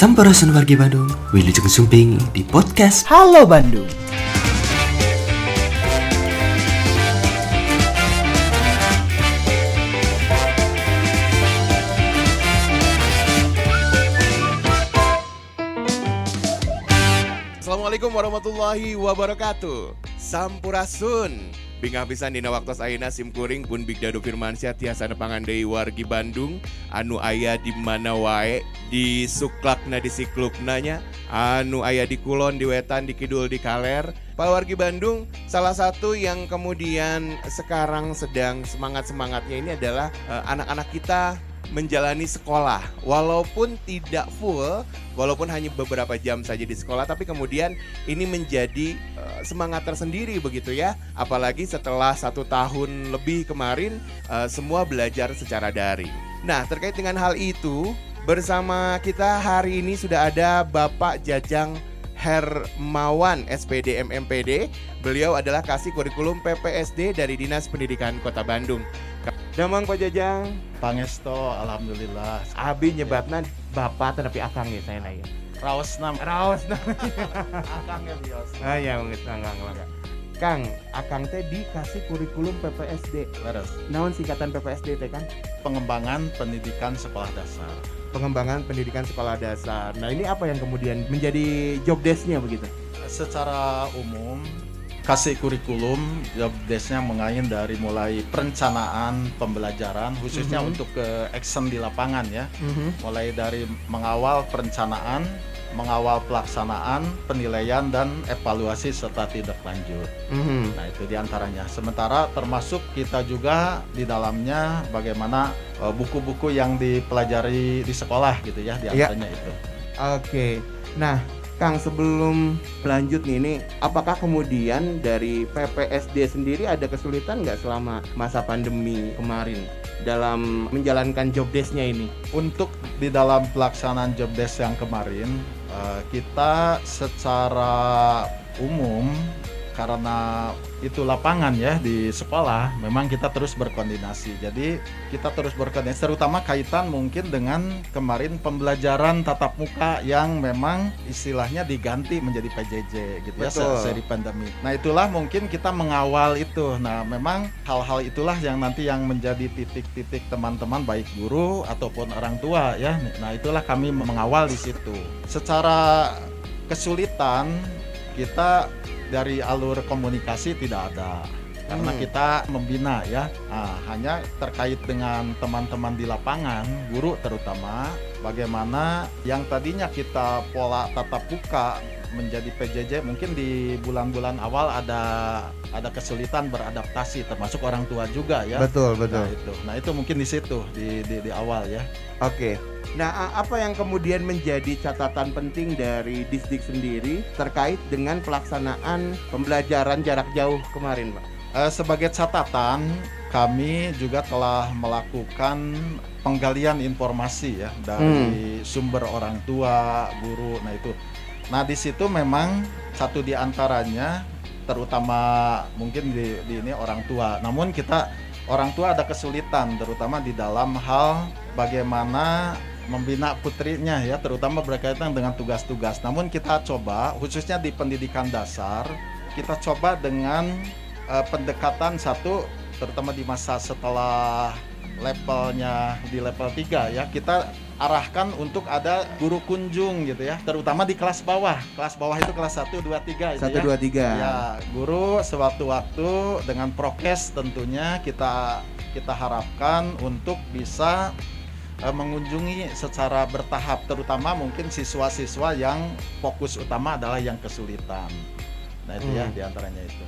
Sampurasun wargi Bandung, Wilujeng Sumping di podcast. Halo Bandung. Assalamualaikum warahmatullahi wabarakatuh. Sampurasun Bingah pisan dina waktu ayeuna simkuring pun Big Dado Firmansyah tiasa nepangan deui wargi Bandung. Anu aya di mana wae? Di suklakna di siklukna nya. Anu aya di kulon di wetan di kidul di kaler. Pak wargi Bandung salah satu yang kemudian sekarang sedang semangat-semangatnya ini adalah eh, anak-anak kita menjalani sekolah. Walaupun tidak full walaupun hanya beberapa jam saja di sekolah tapi kemudian ini menjadi uh, semangat tersendiri begitu ya. Apalagi setelah satu tahun lebih kemarin uh, semua belajar secara daring. Nah terkait dengan hal itu bersama kita hari ini sudah ada Bapak Jajang Hermawan SPD MMPD. Beliau adalah kasih kurikulum PPSD dari Dinas Pendidikan Kota Bandung. Damang Pak Jajang, Pangesto, alhamdulillah. Abi nyebatna Bapak tapi Akang ya saya nanya. Raos nam. Raos. Akang ya bios. Ah ya nggak nggak nggak. Kang, Akang teh dikasih kurikulum PPSD. Leres. Naon singkatan PPSD teh Kang? Pengembangan pendidikan sekolah dasar. Pengembangan pendidikan sekolah dasar. Nah ini apa yang kemudian menjadi job desk-nya begitu? Secara umum kasih kurikulum job desk-nya mengain dari mulai perencanaan pembelajaran khususnya Mhm. untuk ke action di lapangan ya mulai dari mengawal perencanaan mengawal pelaksanaan penilaian dan evaluasi serta tindak lanjut Mhm. Nah itu di antaranya. Sementara termasuk kita juga di dalamnya bagaimana eh, buku-buku yang dipelajari di sekolah gitu ya di antaranya itu. Oke. Nah, Kang sebelum lanjut nih ini apakah kemudian dari PPSD sendiri ada kesulitan nggak selama masa pandemi kemarin dalam menjalankan job desk-nya ini? Untuk di dalam pelaksanaan job desk yang kemarin eh, kita secara umum karena itu lapangan ya di sekolah memang kita terus berkoordinasi. Jadi kita terus berkoordinasi terutama kaitan mungkin dengan kemarin pembelajaran tatap muka yang memang istilahnya diganti menjadi PJJ gitu ya Betul. se- seri pandemi. Nah itulah mungkin kita mengawal itu. Nah memang hal-hal itulah yang nanti yang menjadi titik-titik teman-teman baik guru ataupun orang tua ya. Nah itulah kami mengawal di situ. Secara kesulitan kita dari alur komunikasi tidak ada karena Hmm. kita membina ya Nah, hanya terkait dengan teman-teman di lapangan guru terutama bagaimana yang tadinya kita pola tatap muka menjadi PJJ mungkin di bulan-bulan awal ada ada kesulitan beradaptasi termasuk orang tua juga ya Betul, Nah itu, nah itu mungkin di situ di, di, di awal ya. Oke. Nah, a- apa yang kemudian menjadi catatan penting dari Disdik sendiri terkait dengan pelaksanaan pembelajaran jarak jauh kemarin, Pak? Eh, sebagai catatan, kami juga telah melakukan penggalian informasi ya dari sumber orang tua, guru. Nah itu, nah di situ memang satu di antaranya, terutama mungkin di, di ini orang tua. Namun kita orang tua ada kesulitan, terutama di dalam hal bagaimana membina putrinya ya, terutama berkaitan dengan tugas-tugas. Namun kita coba, khususnya di pendidikan dasar, kita coba dengan eh, pendekatan satu terutama di masa setelah levelnya di level 3 ya kita arahkan untuk ada guru kunjung gitu ya terutama di kelas bawah kelas bawah itu kelas 1 2 3 itu Satu ya. dua tiga. Ya, guru sewaktu-waktu dengan prokes tentunya kita kita harapkan untuk bisa eh, mengunjungi secara bertahap terutama mungkin siswa-siswa yang fokus utama adalah yang kesulitan. Nah, itu ya Hmm. di antaranya itu.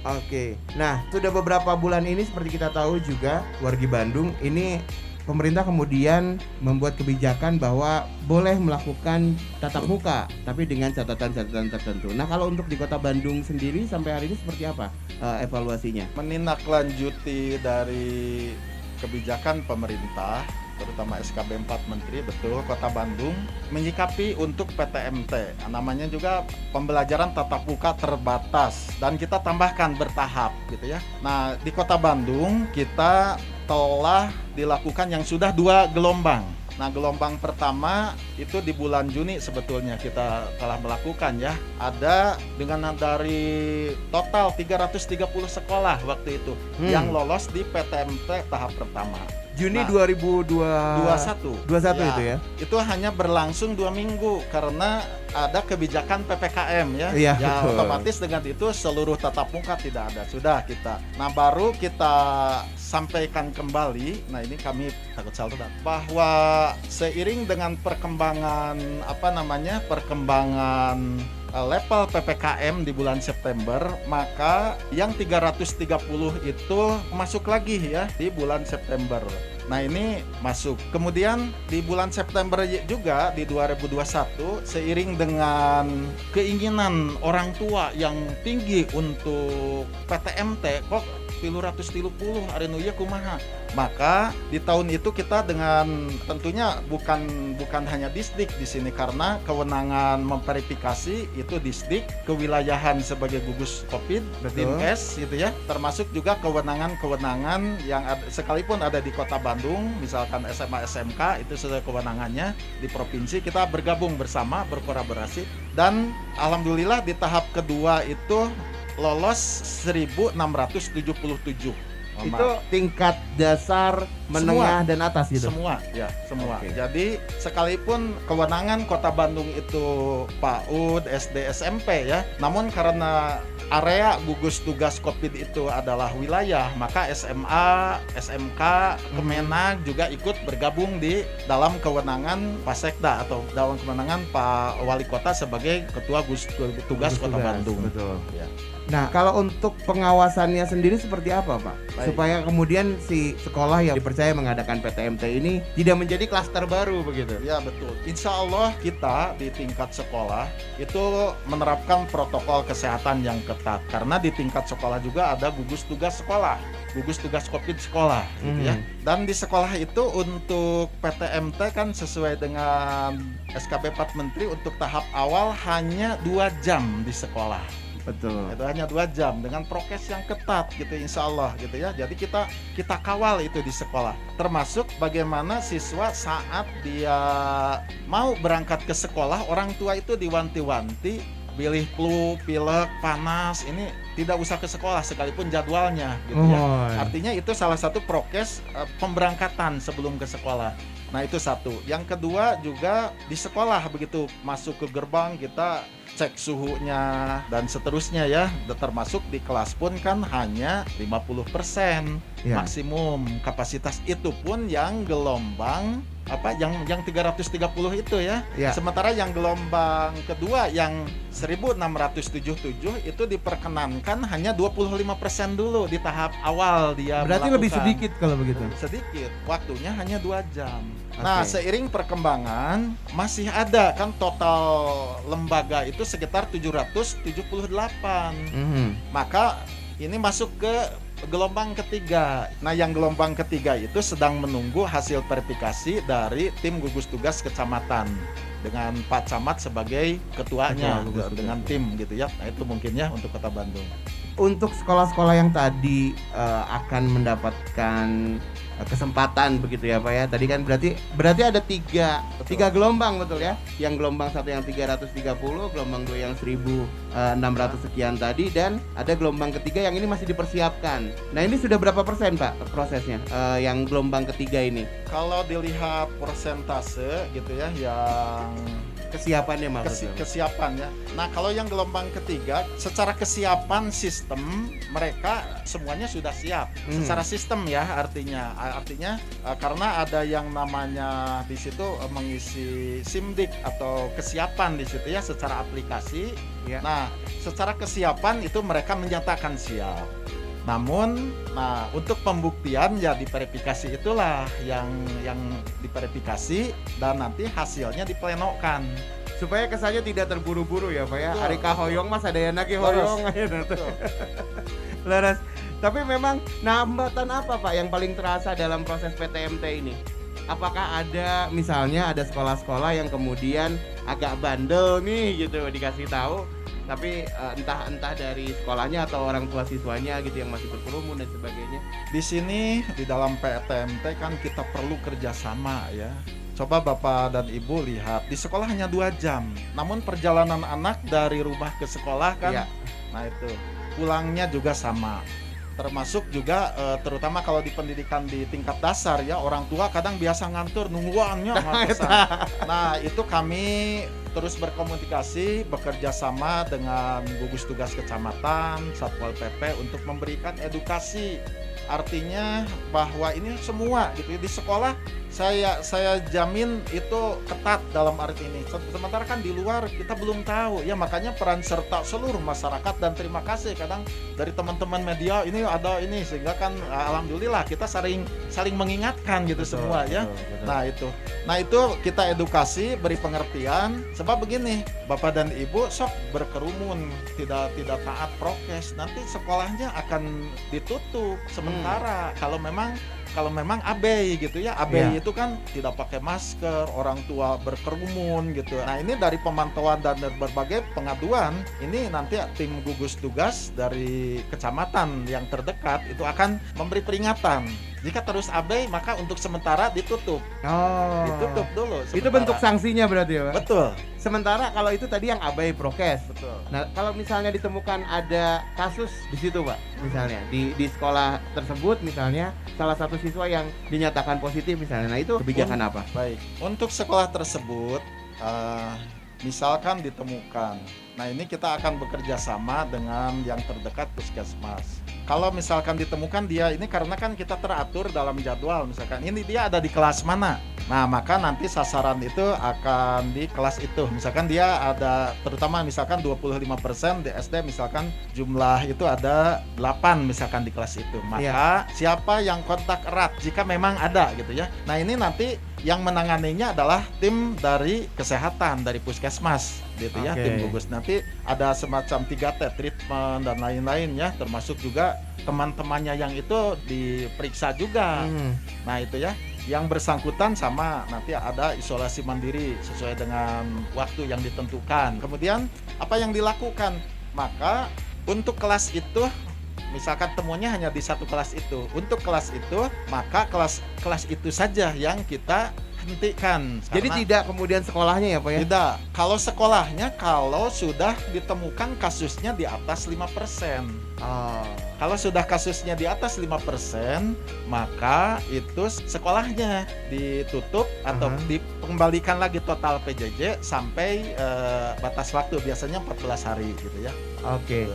Oke. Nah, sudah beberapa bulan ini seperti kita tahu juga wargi Bandung ini pemerintah kemudian membuat kebijakan bahwa boleh melakukan tatap muka tapi dengan catatan-catatan tertentu. Nah, kalau untuk di Kota Bandung sendiri sampai hari ini seperti apa eh, evaluasinya? menindaklanjuti dari kebijakan pemerintah terutama SKB 4 Menteri betul Kota Bandung menyikapi untuk PTMT namanya juga pembelajaran tatap muka terbatas dan kita tambahkan bertahap gitu ya nah di Kota Bandung kita telah dilakukan yang sudah dua gelombang Nah, gelombang pertama itu di bulan Juni sebetulnya kita telah melakukan ya. Ada dengan dari total 330 sekolah waktu itu Hmm. yang lolos di PTMT tahap pertama. Juni Nah, 2002 21. 21 Ya, itu ya. Itu hanya berlangsung dua minggu karena ada kebijakan PPKM ya. Iya, ya betul. otomatis dengan itu seluruh tatap muka tidak ada. Sudah kita. Nah, baru kita sampaikan kembali. Nah, ini kami takut salah bahwa seiring dengan perkembangan apa namanya? perkembangan level PPKM di bulan September, maka yang 330 itu masuk lagi ya di bulan September. Nah ini masuk. Kemudian di bulan September juga di 2021 seiring dengan keinginan orang tua yang tinggi untuk PTMT kok pilu ratus tilu puluh ieu kumaha? Maka di tahun itu kita dengan tentunya bukan bukan hanya disdik di sini karena kewenangan memverifikasi itu disdik kewilayahan sebagai gugus covid dinkes gitu ya. Termasuk juga kewenangan-kewenangan yang ada, sekalipun ada di kota Bandung misalkan SMA SMK itu sesuai kewenangannya di provinsi. Kita bergabung bersama berkolaborasi. Dan alhamdulillah di tahap kedua itu lolos 1677 Mohon Itu tingkat dasar, menengah dan atas gitu. semua ya semua Oke. jadi sekalipun kewenangan kota Bandung itu PAUD SD SMP ya namun karena area gugus tugas COVID itu adalah wilayah maka SMA SMK Kemenag juga ikut bergabung di dalam kewenangan Pasekda atau dalam kewenangan Pak Wali Kota sebagai ketua gugus tugas Kota Bandung Betul. Ya. Nah, kalau untuk pengawasannya sendiri seperti apa, Pak? Baik. Supaya kemudian si sekolah yang dipercaya mengadakan PTMT ini tidak menjadi klaster baru begitu. Ya betul. Insya Allah kita di tingkat sekolah itu menerapkan protokol kesehatan yang ketat karena di tingkat sekolah juga ada gugus tugas sekolah, gugus tugas COVID sekolah, gitu ya. Hmm. Dan di sekolah itu untuk PTMT kan sesuai dengan SKB 4 Menteri untuk tahap awal hanya dua jam di sekolah Betul. itu hanya dua jam dengan prokes yang ketat gitu insya Allah gitu ya jadi kita kita kawal itu di sekolah termasuk bagaimana siswa saat dia mau berangkat ke sekolah orang tua itu diwanti-wanti pilih flu, pilek, panas ini tidak usah ke sekolah sekalipun jadwalnya gitu ya Oh, Artinya itu salah satu prokes eh, pemberangkatan sebelum ke sekolah. Nah, itu satu. Yang kedua juga di sekolah begitu masuk ke gerbang kita cek suhunya dan seterusnya ya. Termasuk di kelas pun kan hanya 50% ya. maksimum kapasitas itu pun yang gelombang apa yang yang 330 itu ya. Ya. Sementara yang gelombang kedua yang 1677 itu diperkenankan hanya 25% dulu di tahap awal dia Berarti lebih melakukan. sedikit kalau begitu. Sedikit, waktunya hanya dua jam. Nah, seiring perkembangan masih ada kan total lembaga itu sekitar 778 Mhm. maka ini masuk ke gelombang ketiga. Nah, yang gelombang ketiga itu sedang menunggu hasil verifikasi dari tim gugus tugas kecamatan dengan Pak Camat sebagai ketuanya Ketua dengan tim gitu ya. Nah, itu mungkin ya untuk Kota Bandung. Untuk sekolah-sekolah yang tadi eh, akan mendapatkan kesempatan begitu ya Pak ya. Tadi kan berarti berarti ada tiga Betul. tiga gelombang betul ya. Yang gelombang satu yang 330, gelombang dua yang 1600 sekian tadi dan ada gelombang ketiga yang ini masih dipersiapkan. Nah, ini sudah berapa persen Pak prosesnya eh, yang gelombang ketiga ini? Kalau dilihat persentase gitu ya yang Kesiapannya kesi- maksudnya. kesiapan ya. Nah, kalau yang gelombang ketiga secara kesiapan sistem mereka semuanya sudah siap. Hmm. Secara sistem ya artinya artinya eh, karena ada yang namanya di situ eh, mengisi SIMDIK atau kesiapan di situ ya secara aplikasi. Ya. Nah, secara kesiapan itu mereka menyatakan siap. Namun, nah untuk pembuktian ya diverifikasi itulah yang yang diverifikasi dan nanti hasilnya diplenokan. supaya kesannya tidak terburu-buru ya Pak ya. Betul, Hari kahoyong mas ada yang lagi hoyong Betul. Laras. Tapi memang nah, hambatan apa Pak yang paling terasa dalam proses PTMT ini? Apakah ada misalnya ada sekolah-sekolah yang kemudian agak bandel nih gitu dikasih tahu tapi eh, entah entah dari sekolahnya atau orang tua siswanya gitu yang masih berkerumun dan sebagainya. Di sini di dalam PTMT kan kita perlu kerjasama ya. coba bapak dan ibu lihat di sekolah hanya dua jam, namun perjalanan anak dari rumah ke sekolah kan, Iya. nah itu pulangnya juga sama. Termasuk juga eh, terutama kalau di pendidikan di tingkat dasar ya orang tua kadang biasa ngantur nungguannya Nah itu. Kami terus berkomunikasi bekerja sama dengan gugus tugas kecamatan satpol pp untuk memberikan edukasi. Artinya bahwa ini semua gitu di sekolah saya saya jamin itu ketat dalam arti ini. Se- sementara kan di luar kita belum tahu. Ya makanya peran serta seluruh masyarakat dan terima kasih kadang dari teman-teman media ini ada ini sehingga kan alhamdulillah kita saling saling mengingatkan gitu semua ya. Nah itu, nah itu kita edukasi, beri pengertian. Sebab begini, bapak dan ibu sok berkerumun, tidak tidak taat prokes, nanti sekolahnya akan ditutup sementara. Kalau memang kalau memang abai gitu ya, abai Iya. itu kan tidak pakai masker, orang tua berkerumun gitu. Nah ini dari pemantauan dan berbagai pengaduan, ini nanti tim gugus tugas dari kecamatan yang terdekat itu akan memberi peringatan. Jika terus abai, maka untuk sementara ditutup Oh. ditutup dulu. Itu sementara. bentuk sanksinya berarti ya, Pak? Betul, Sementara kalau itu tadi yang abai prokes. betul. Nah, kalau misalnya ditemukan ada kasus di situ, Pak, misalnya di di sekolah tersebut misalnya salah satu siswa yang dinyatakan positif misalnya. Nah, itu kebijakan apa? Baik. Untuk sekolah tersebut, eh, misalkan ditemukan. Nah ini kita akan bekerja sama dengan yang terdekat puskesmas. Kalau misalkan ditemukan dia ini karena kan kita teratur dalam jadwal misalkan ini dia ada di kelas mana. Nah maka nanti sasaran itu akan di kelas itu. Misalkan dia ada terutama misalkan 25% di SD misalkan jumlah itu ada 8 misalkan di kelas itu. Maka siapa yang kontak erat jika memang ada gitu ya. Nah ini nanti yang menanganinya adalah tim dari kesehatan dari puskesmas gitu ya Oke. tim gugus nanti ada semacam 3T treatment dan lain-lain ya termasuk juga teman-temannya yang itu diperiksa juga Hmm. nah itu ya yang bersangkutan sama nanti ada isolasi mandiri sesuai dengan waktu yang ditentukan. Kemudian apa yang dilakukan? Maka untuk kelas itu misalkan temuannya hanya di satu kelas itu. Untuk kelas itu maka kelas kelas itu saja yang kita hentikan. Jadi tidak kemudian sekolahnya ya, Pak ya? tidak. Kalau sekolahnya kalau sudah ditemukan kasusnya di atas 5% Oh. Kalau sudah kasusnya di atas 5%, maka itu sekolahnya ditutup atau Aha. dikembalikan lagi total PJJ sampai eh, batas waktu biasanya 14 hari gitu ya. Oke.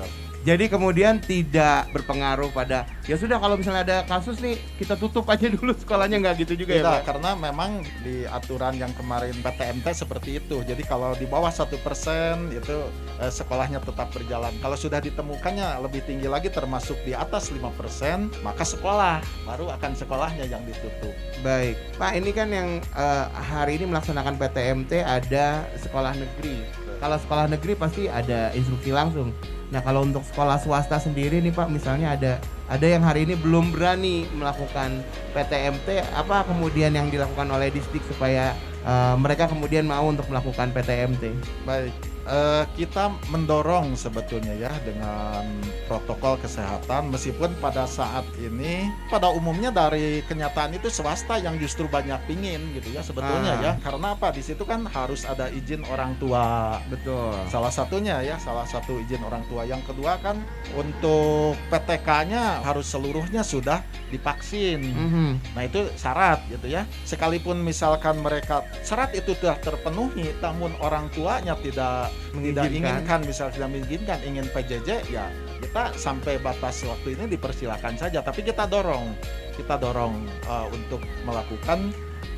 Jadi kemudian tidak berpengaruh pada ya sudah kalau misalnya ada kasus nih kita tutup aja dulu sekolahnya nggak gitu juga ya, Tidak, Pak? karena memang di aturan yang kemarin PTMT seperti itu. Jadi kalau di bawah satu persen itu eh, sekolahnya tetap berjalan. Kalau sudah ditemukannya lebih tinggi lagi termasuk di atas 5%, maka sekolah baru akan sekolahnya yang ditutup. Baik, Pak ini kan yang eh, hari ini melaksanakan PTMT ada sekolah negeri. Kalau sekolah negeri pasti ada instruksi langsung. Nah kalau untuk sekolah swasta sendiri nih Pak, misalnya ada ada yang hari ini belum berani melakukan PTMT, apa kemudian yang dilakukan oleh distrik supaya eh, mereka kemudian mau untuk melakukan PTMT? Baik, eh, kita mendorong sebetulnya ya dengan protokol kesehatan meskipun pada saat ini pada umumnya dari kenyataan itu swasta yang justru banyak pingin gitu ya sebetulnya Ah. ya karena apa di situ kan harus ada izin orang tua Betul. salah satunya ya salah satu izin orang tua yang kedua kan untuk PTK-nya harus seluruhnya sudah divaksin Mhm. Nah itu syarat gitu ya. Sekalipun misalkan mereka syarat itu sudah terpenuhi, namun orang tuanya tidak tidak Mengizinkan. inginkan, misal tidak menginginkan ingin PJJ, ya kita sampai batas waktu ini dipersilakan saja. Tapi kita dorong, kita dorong uh, untuk melakukan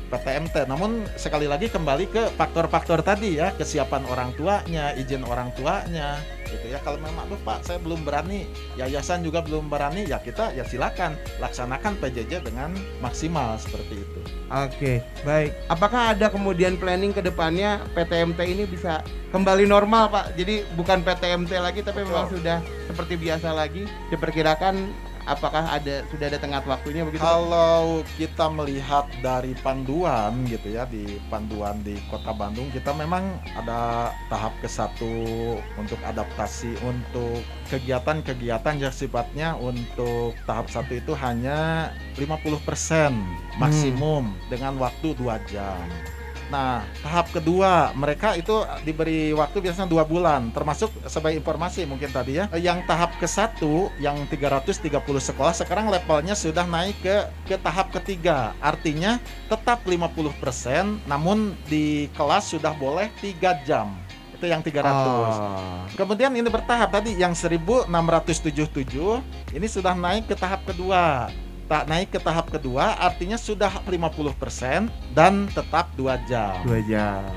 PTMT. Namun sekali lagi kembali ke faktor-faktor tadi ya, kesiapan orang tuanya, izin orang tuanya, gitu ya. Kalau memang, aduh Pak, saya belum berani, yayasan juga belum berani, ya kita ya silakan laksanakan PJJ dengan maksimal seperti itu. Oke, baik. Apakah ada kemudian planning ke depannya PTMT ini bisa kembali normal, Pak? Jadi bukan PTMT lagi tapi memang sudah seperti biasa lagi. Diperkirakan apakah ada sudah ada tenggat waktunya begitu? Kalau kita melihat dari panduan gitu ya di panduan di Kota Bandung kita memang ada tahap ke satu untuk adaptasi untuk kegiatan-kegiatan yang sifatnya untuk tahap satu itu hanya 50% maksimum dengan waktu dua jam. Nah, tahap kedua mereka itu diberi waktu biasanya dua bulan, termasuk sebagai informasi mungkin tadi ya. Yang tahap ke satu, yang 330 sekolah sekarang levelnya sudah naik ke ke tahap ketiga. Artinya tetap 50%, namun di kelas sudah boleh tiga jam. Itu yang 300. Oh. Kemudian ini bertahap tadi yang 1677 ini sudah naik ke tahap kedua. Tak naik ke tahap kedua artinya sudah 50% dan tetap dua jam. Dua jam.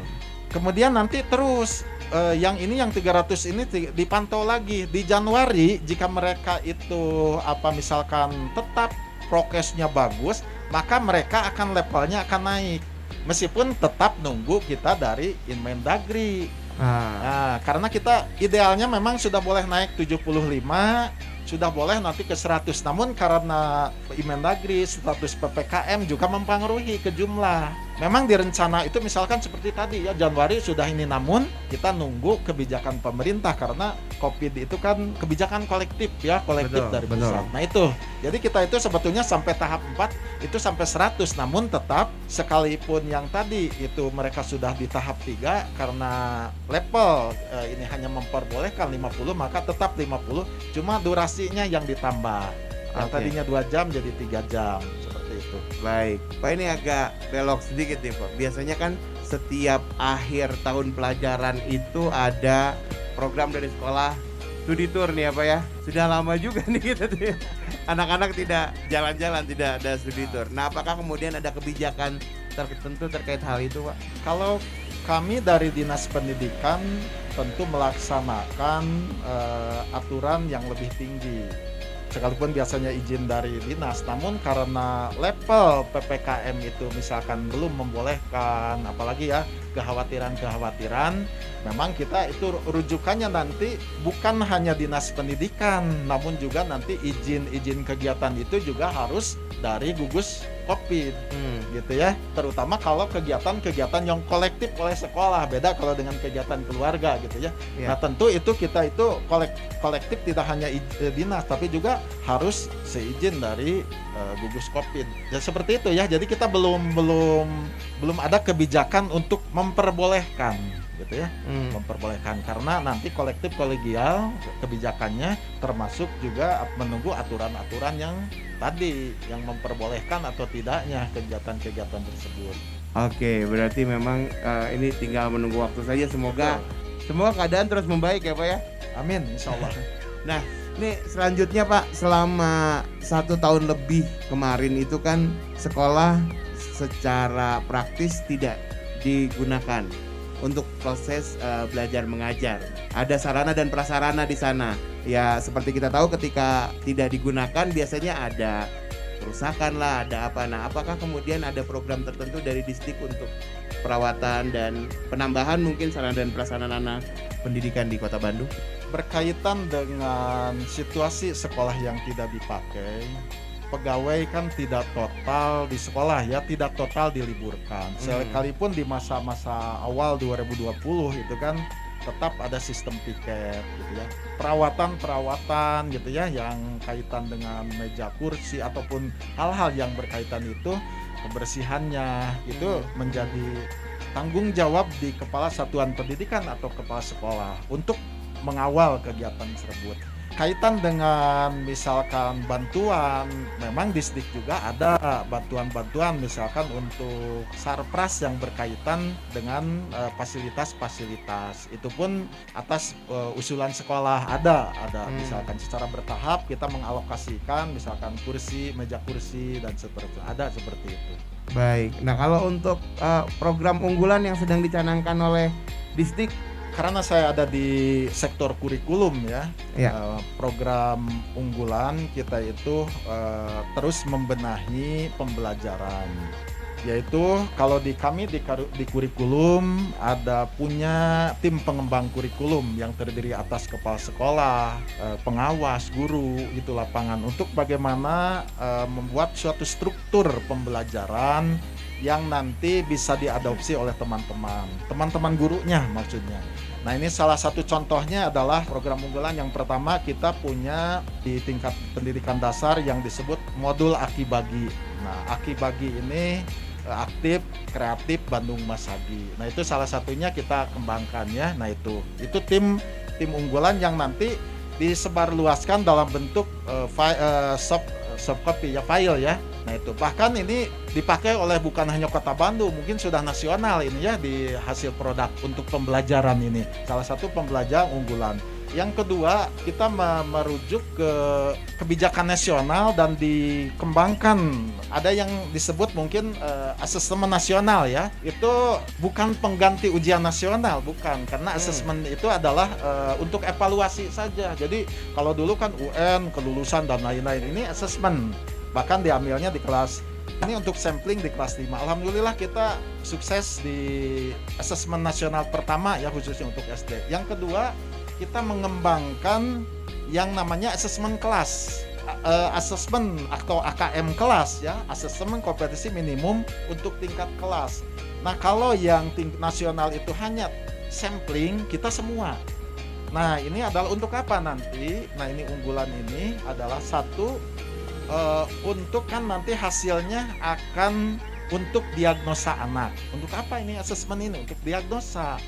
Kemudian nanti terus eh, yang ini yang 300 ini dipantau lagi di Januari jika mereka itu apa misalkan tetap prokesnya bagus, maka mereka akan levelnya akan naik. Meskipun tetap nunggu kita dari Inmendagri. Ah. Nah, karena kita idealnya memang sudah boleh naik 75, sudah boleh nanti ke 100. Namun karena Imendagri status PPKM juga mempengaruhi ke jumlah. Memang di rencana itu misalkan seperti tadi ya Januari sudah ini namun kita nunggu kebijakan pemerintah karena Covid itu kan kebijakan kolektif ya, kolektif Betul, dari betul. pusat. Nah, itu. Jadi kita itu sebetulnya sampai tahap 4 itu sampai 100 namun tetap sekalipun yang tadi itu mereka sudah di tahap 3 karena level eh, ini hanya memperbolehkan 50 maka tetap 50 cuma durasinya yang ditambah yang Oke. tadinya dua jam jadi tiga jam itu Baik, Pak ini agak belok sedikit nih Pak. Biasanya kan setiap akhir tahun pelajaran itu ada program dari sekolah studi tour nih ya Pak ya. Sudah lama juga nih kita tuh ya. Anak-anak tidak jalan-jalan, tidak ada studi tour. Nah apakah kemudian ada kebijakan tertentu terkait hal itu Pak? kalau kami dari dinas pendidikan tentu melaksanakan eh, aturan yang lebih tinggi sekalipun biasanya izin dari dinas namun karena level PPKM itu misalkan belum membolehkan apalagi ya kekhawatiran-kekhawatiran memang kita itu rujukannya nanti bukan hanya dinas pendidikan namun juga nanti izin-izin kegiatan itu juga harus dari gugus Covid Hmm. gitu ya terutama kalau kegiatan-kegiatan yang kolektif oleh sekolah beda kalau dengan kegiatan keluarga gitu ya Iya. nah tentu itu kita itu kolek- kolektif tidak hanya eh, dinas tapi juga harus seizin dari eh, gugus covid ya seperti itu ya jadi kita belum belum belum ada kebijakan untuk memperbolehkan gitu ya Hmm. memperbolehkan karena nanti kolektif kolegial kebijakannya termasuk juga menunggu aturan-aturan yang tadi yang memperbolehkan atau tidaknya kegiatan-kegiatan tersebut. Oke, berarti memang eh, ini tinggal menunggu waktu saja. Semoga semoga keadaan terus membaik ya Pak ya. Amin, insya Allah. Nih selanjutnya Pak, selama satu tahun lebih kemarin itu kan sekolah secara praktis tidak digunakan untuk proses eh, belajar mengajar. Ada sarana dan prasarana di sana. Ya seperti kita tahu ketika tidak digunakan biasanya ada kerusakan lah, ada apa. Nah, apakah kemudian ada program tertentu dari distrik untuk perawatan dan penambahan mungkin sarana dan prasarana pendidikan di Kota Bandung? Berkaitan dengan situasi sekolah yang tidak dipakai, pegawai kan tidak total di sekolah ya, tidak total diliburkan. Hmm. Sekalipun di masa-masa awal 2020 itu kan tetap ada sistem piket gitu ya. Perawatan-perawatan gitu ya yang kaitan dengan meja kursi ataupun hal-hal yang berkaitan itu kebersihannya itu Hmm. menjadi tanggung jawab di kepala satuan pendidikan atau kepala sekolah untuk mengawal kegiatan tersebut. Kaitan dengan misalkan bantuan, memang distrik juga ada bantuan-bantuan misalkan untuk sarpras yang berkaitan dengan eh, fasilitas-fasilitas. Itu pun atas eh, usulan sekolah ada, ada Hmm. misalkan secara bertahap kita mengalokasikan misalkan kursi, meja kursi dan seperti ada seperti itu. Baik. Nah, kalau untuk uh, program unggulan yang sedang dicanangkan oleh distrik karena saya ada di sektor kurikulum ya, Iya. eh, program unggulan kita itu eh, terus membenahi pembelajaran. yaitu kalau di kami di, di kurikulum ada punya tim pengembang kurikulum yang terdiri atas kepala sekolah, eh, pengawas, guru itu lapangan untuk bagaimana membuat suatu struktur pembelajaran yang nanti bisa diadopsi oleh teman-teman, teman-teman gurunya maksudnya. Nah ini salah satu contohnya adalah program unggulan yang pertama kita punya di tingkat pendidikan dasar yang disebut modul Aki Bagi. Nah Aki Bagi ini eh, aktif, kreatif Bandung Masagi. Nah itu salah satunya kita kembangkan ya. Nah itu itu tim tim unggulan yang nanti disebarluaskan dalam bentuk eh, fi- eh, soft soft copy ya file ya. Nah itu bahkan ini dipakai oleh bukan hanya kota Bandung, mungkin sudah nasional ini ya di hasil produk untuk pembelajaran ini. Salah satu pembelajaran unggulan. Yang kedua, kita me- merujuk ke kebijakan nasional dan dikembangkan. Ada yang disebut mungkin eh, asesmen nasional ya. Itu bukan pengganti ujian nasional, bukan. Karena asesmen itu adalah eh, untuk evaluasi saja. Jadi kalau dulu kan UN, kelulusan dan lain-lain. Ini asesmen. Bahkan diambilnya di kelas ini untuk sampling di kelas 5. Alhamdulillah kita sukses di asesmen nasional pertama ya khususnya untuk SD. Yang kedua, kita mengembangkan yang namanya asesmen kelas. Asesmen atau AKM kelas ya, asesmen kompetisi minimum untuk tingkat kelas. Nah, kalau yang tingkat nasional itu hanya sampling, kita semua. Nah, ini adalah untuk apa nanti? Nah, ini unggulan ini adalah satu eh, untuk kan nanti hasilnya akan untuk diagnosa anak. Untuk apa ini asesmen ini? Untuk diagnosa.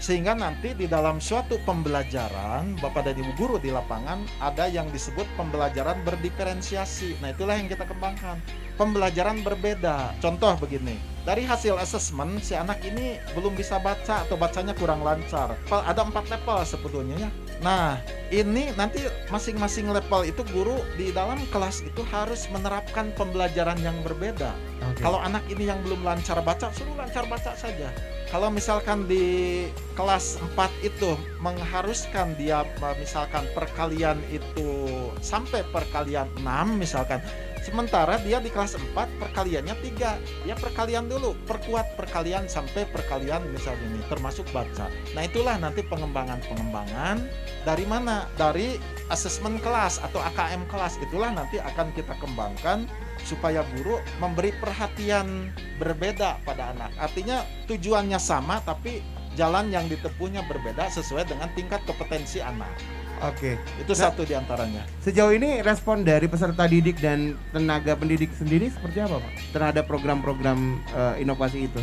Sehingga nanti di dalam suatu pembelajaran, Bapak dan Ibu guru di lapangan ada yang disebut pembelajaran berdiferensiasi. Nah, itulah yang kita kembangkan. Pembelajaran berbeda. Contoh begini, dari hasil asesmen si anak ini belum bisa baca atau bacanya kurang lancar. Ada empat level sebetulnya ya. Nah, ini nanti masing-masing level itu guru di dalam kelas itu harus menerapkan pembelajaran yang berbeda. Kalau anak ini yang belum lancar baca, suruh lancar baca saja. Kalau misalkan di kelas 4 itu mengharuskan dia misalkan perkalian itu sampai perkalian 6 misalkan Sementara dia di kelas 4 perkaliannya 3 Ya perkalian dulu. Perkuat perkalian sampai perkalian misalnya ini Termasuk baca. Nah itulah nanti pengembangan-pengembangan Dari mana? Dari asesmen kelas atau AKM kelas. Itulah nanti akan kita kembangkan Supaya guru memberi perhatian berbeda pada anak. Artinya tujuannya sama tapi jalan yang ditempuhnya berbeda sesuai dengan tingkat kompetensi anak Oke. Itu Nah, satu di antaranya Sejauh ini respon dari peserta didik dan tenaga pendidik sendiri seperti apa, Pak? Terhadap program-program eh, inovasi itu?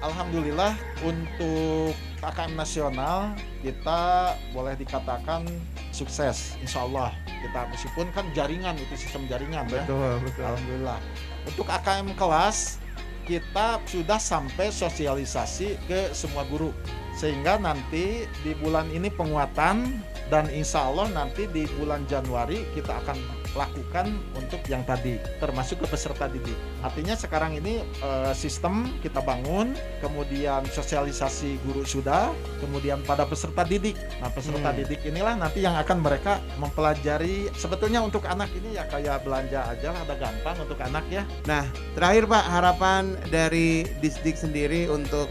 Alhamdulillah untuk AKM nasional kita boleh dikatakan sukses Insya Allah kita meskipun kan jaringan itu sistem jaringan ya Betul, betul. Alhamdulillah untuk AKM kelas kita sudah sampai sosialisasi ke semua guru sehingga nanti di bulan ini penguatan dan insya Allah nanti di bulan Januari kita akan lakukan untuk yang tadi termasuk ke peserta didik. Artinya sekarang ini eh, sistem kita bangun kemudian sosialisasi guru sudah kemudian pada peserta didik. Nah peserta Hmm. didik inilah nanti yang akan mereka mempelajari sebetulnya untuk anak ini ya kayak belanja aja lah ada gampang untuk anak ya. Nah, terakhir Pak, harapan dari Disdik sendiri untuk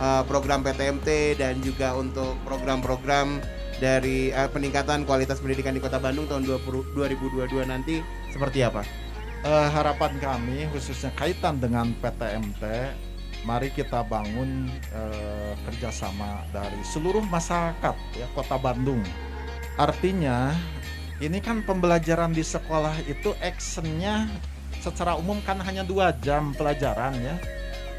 eh, program PTMT dan juga untuk program-program dari eh, peningkatan kualitas pendidikan di Kota Bandung tahun 20, 2022 nanti seperti apa? Eh, harapan kami khususnya kaitan dengan PTMT, mari kita bangun eh, kerjasama dari seluruh masyarakat ya Kota Bandung. Artinya ini kan pembelajaran di sekolah itu actionnya secara umum kan hanya dua jam pelajaran ya.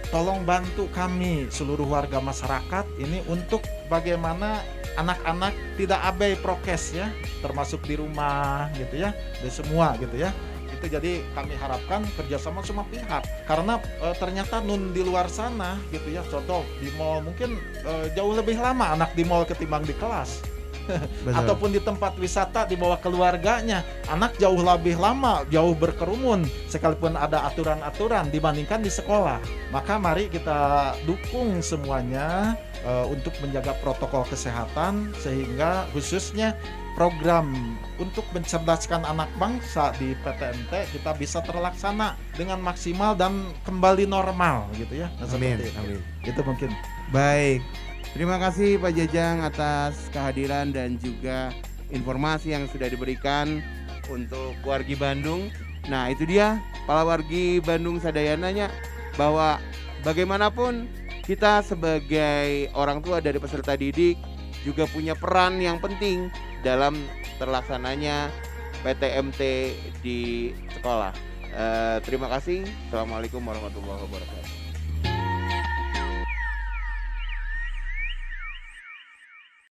Tolong bantu kami seluruh warga masyarakat ini untuk bagaimana anak-anak tidak abai prokes ya, termasuk di rumah gitu ya, di semua gitu ya. Itu jadi kami harapkan kerjasama semua pihak. Karena eh, ternyata nun di luar sana gitu ya contoh di mall mungkin eh, jauh lebih lama anak di mall ketimbang di kelas Betul. ataupun di tempat wisata dibawa keluarganya anak jauh lebih lama jauh berkerumun sekalipun ada aturan-aturan dibandingkan di sekolah maka mari kita dukung semuanya eh, untuk menjaga protokol kesehatan sehingga khususnya program untuk mencerdaskan anak bangsa di PTMT kita bisa terlaksana dengan maksimal dan kembali normal gitu ya Nah, Amin, itu. amin. itu mungkin Baik. Terima kasih Pak Jajang atas kehadiran dan juga informasi yang sudah diberikan untuk wargi Bandung. Nah, itu dia para wargi Bandung Sadayananya bahwa bagaimanapun kita sebagai orang tua dari peserta didik juga punya peran yang penting dalam terlaksananya PTMT di sekolah. Eh, terima kasih. Assalamualaikum warahmatullahi wabarakatuh.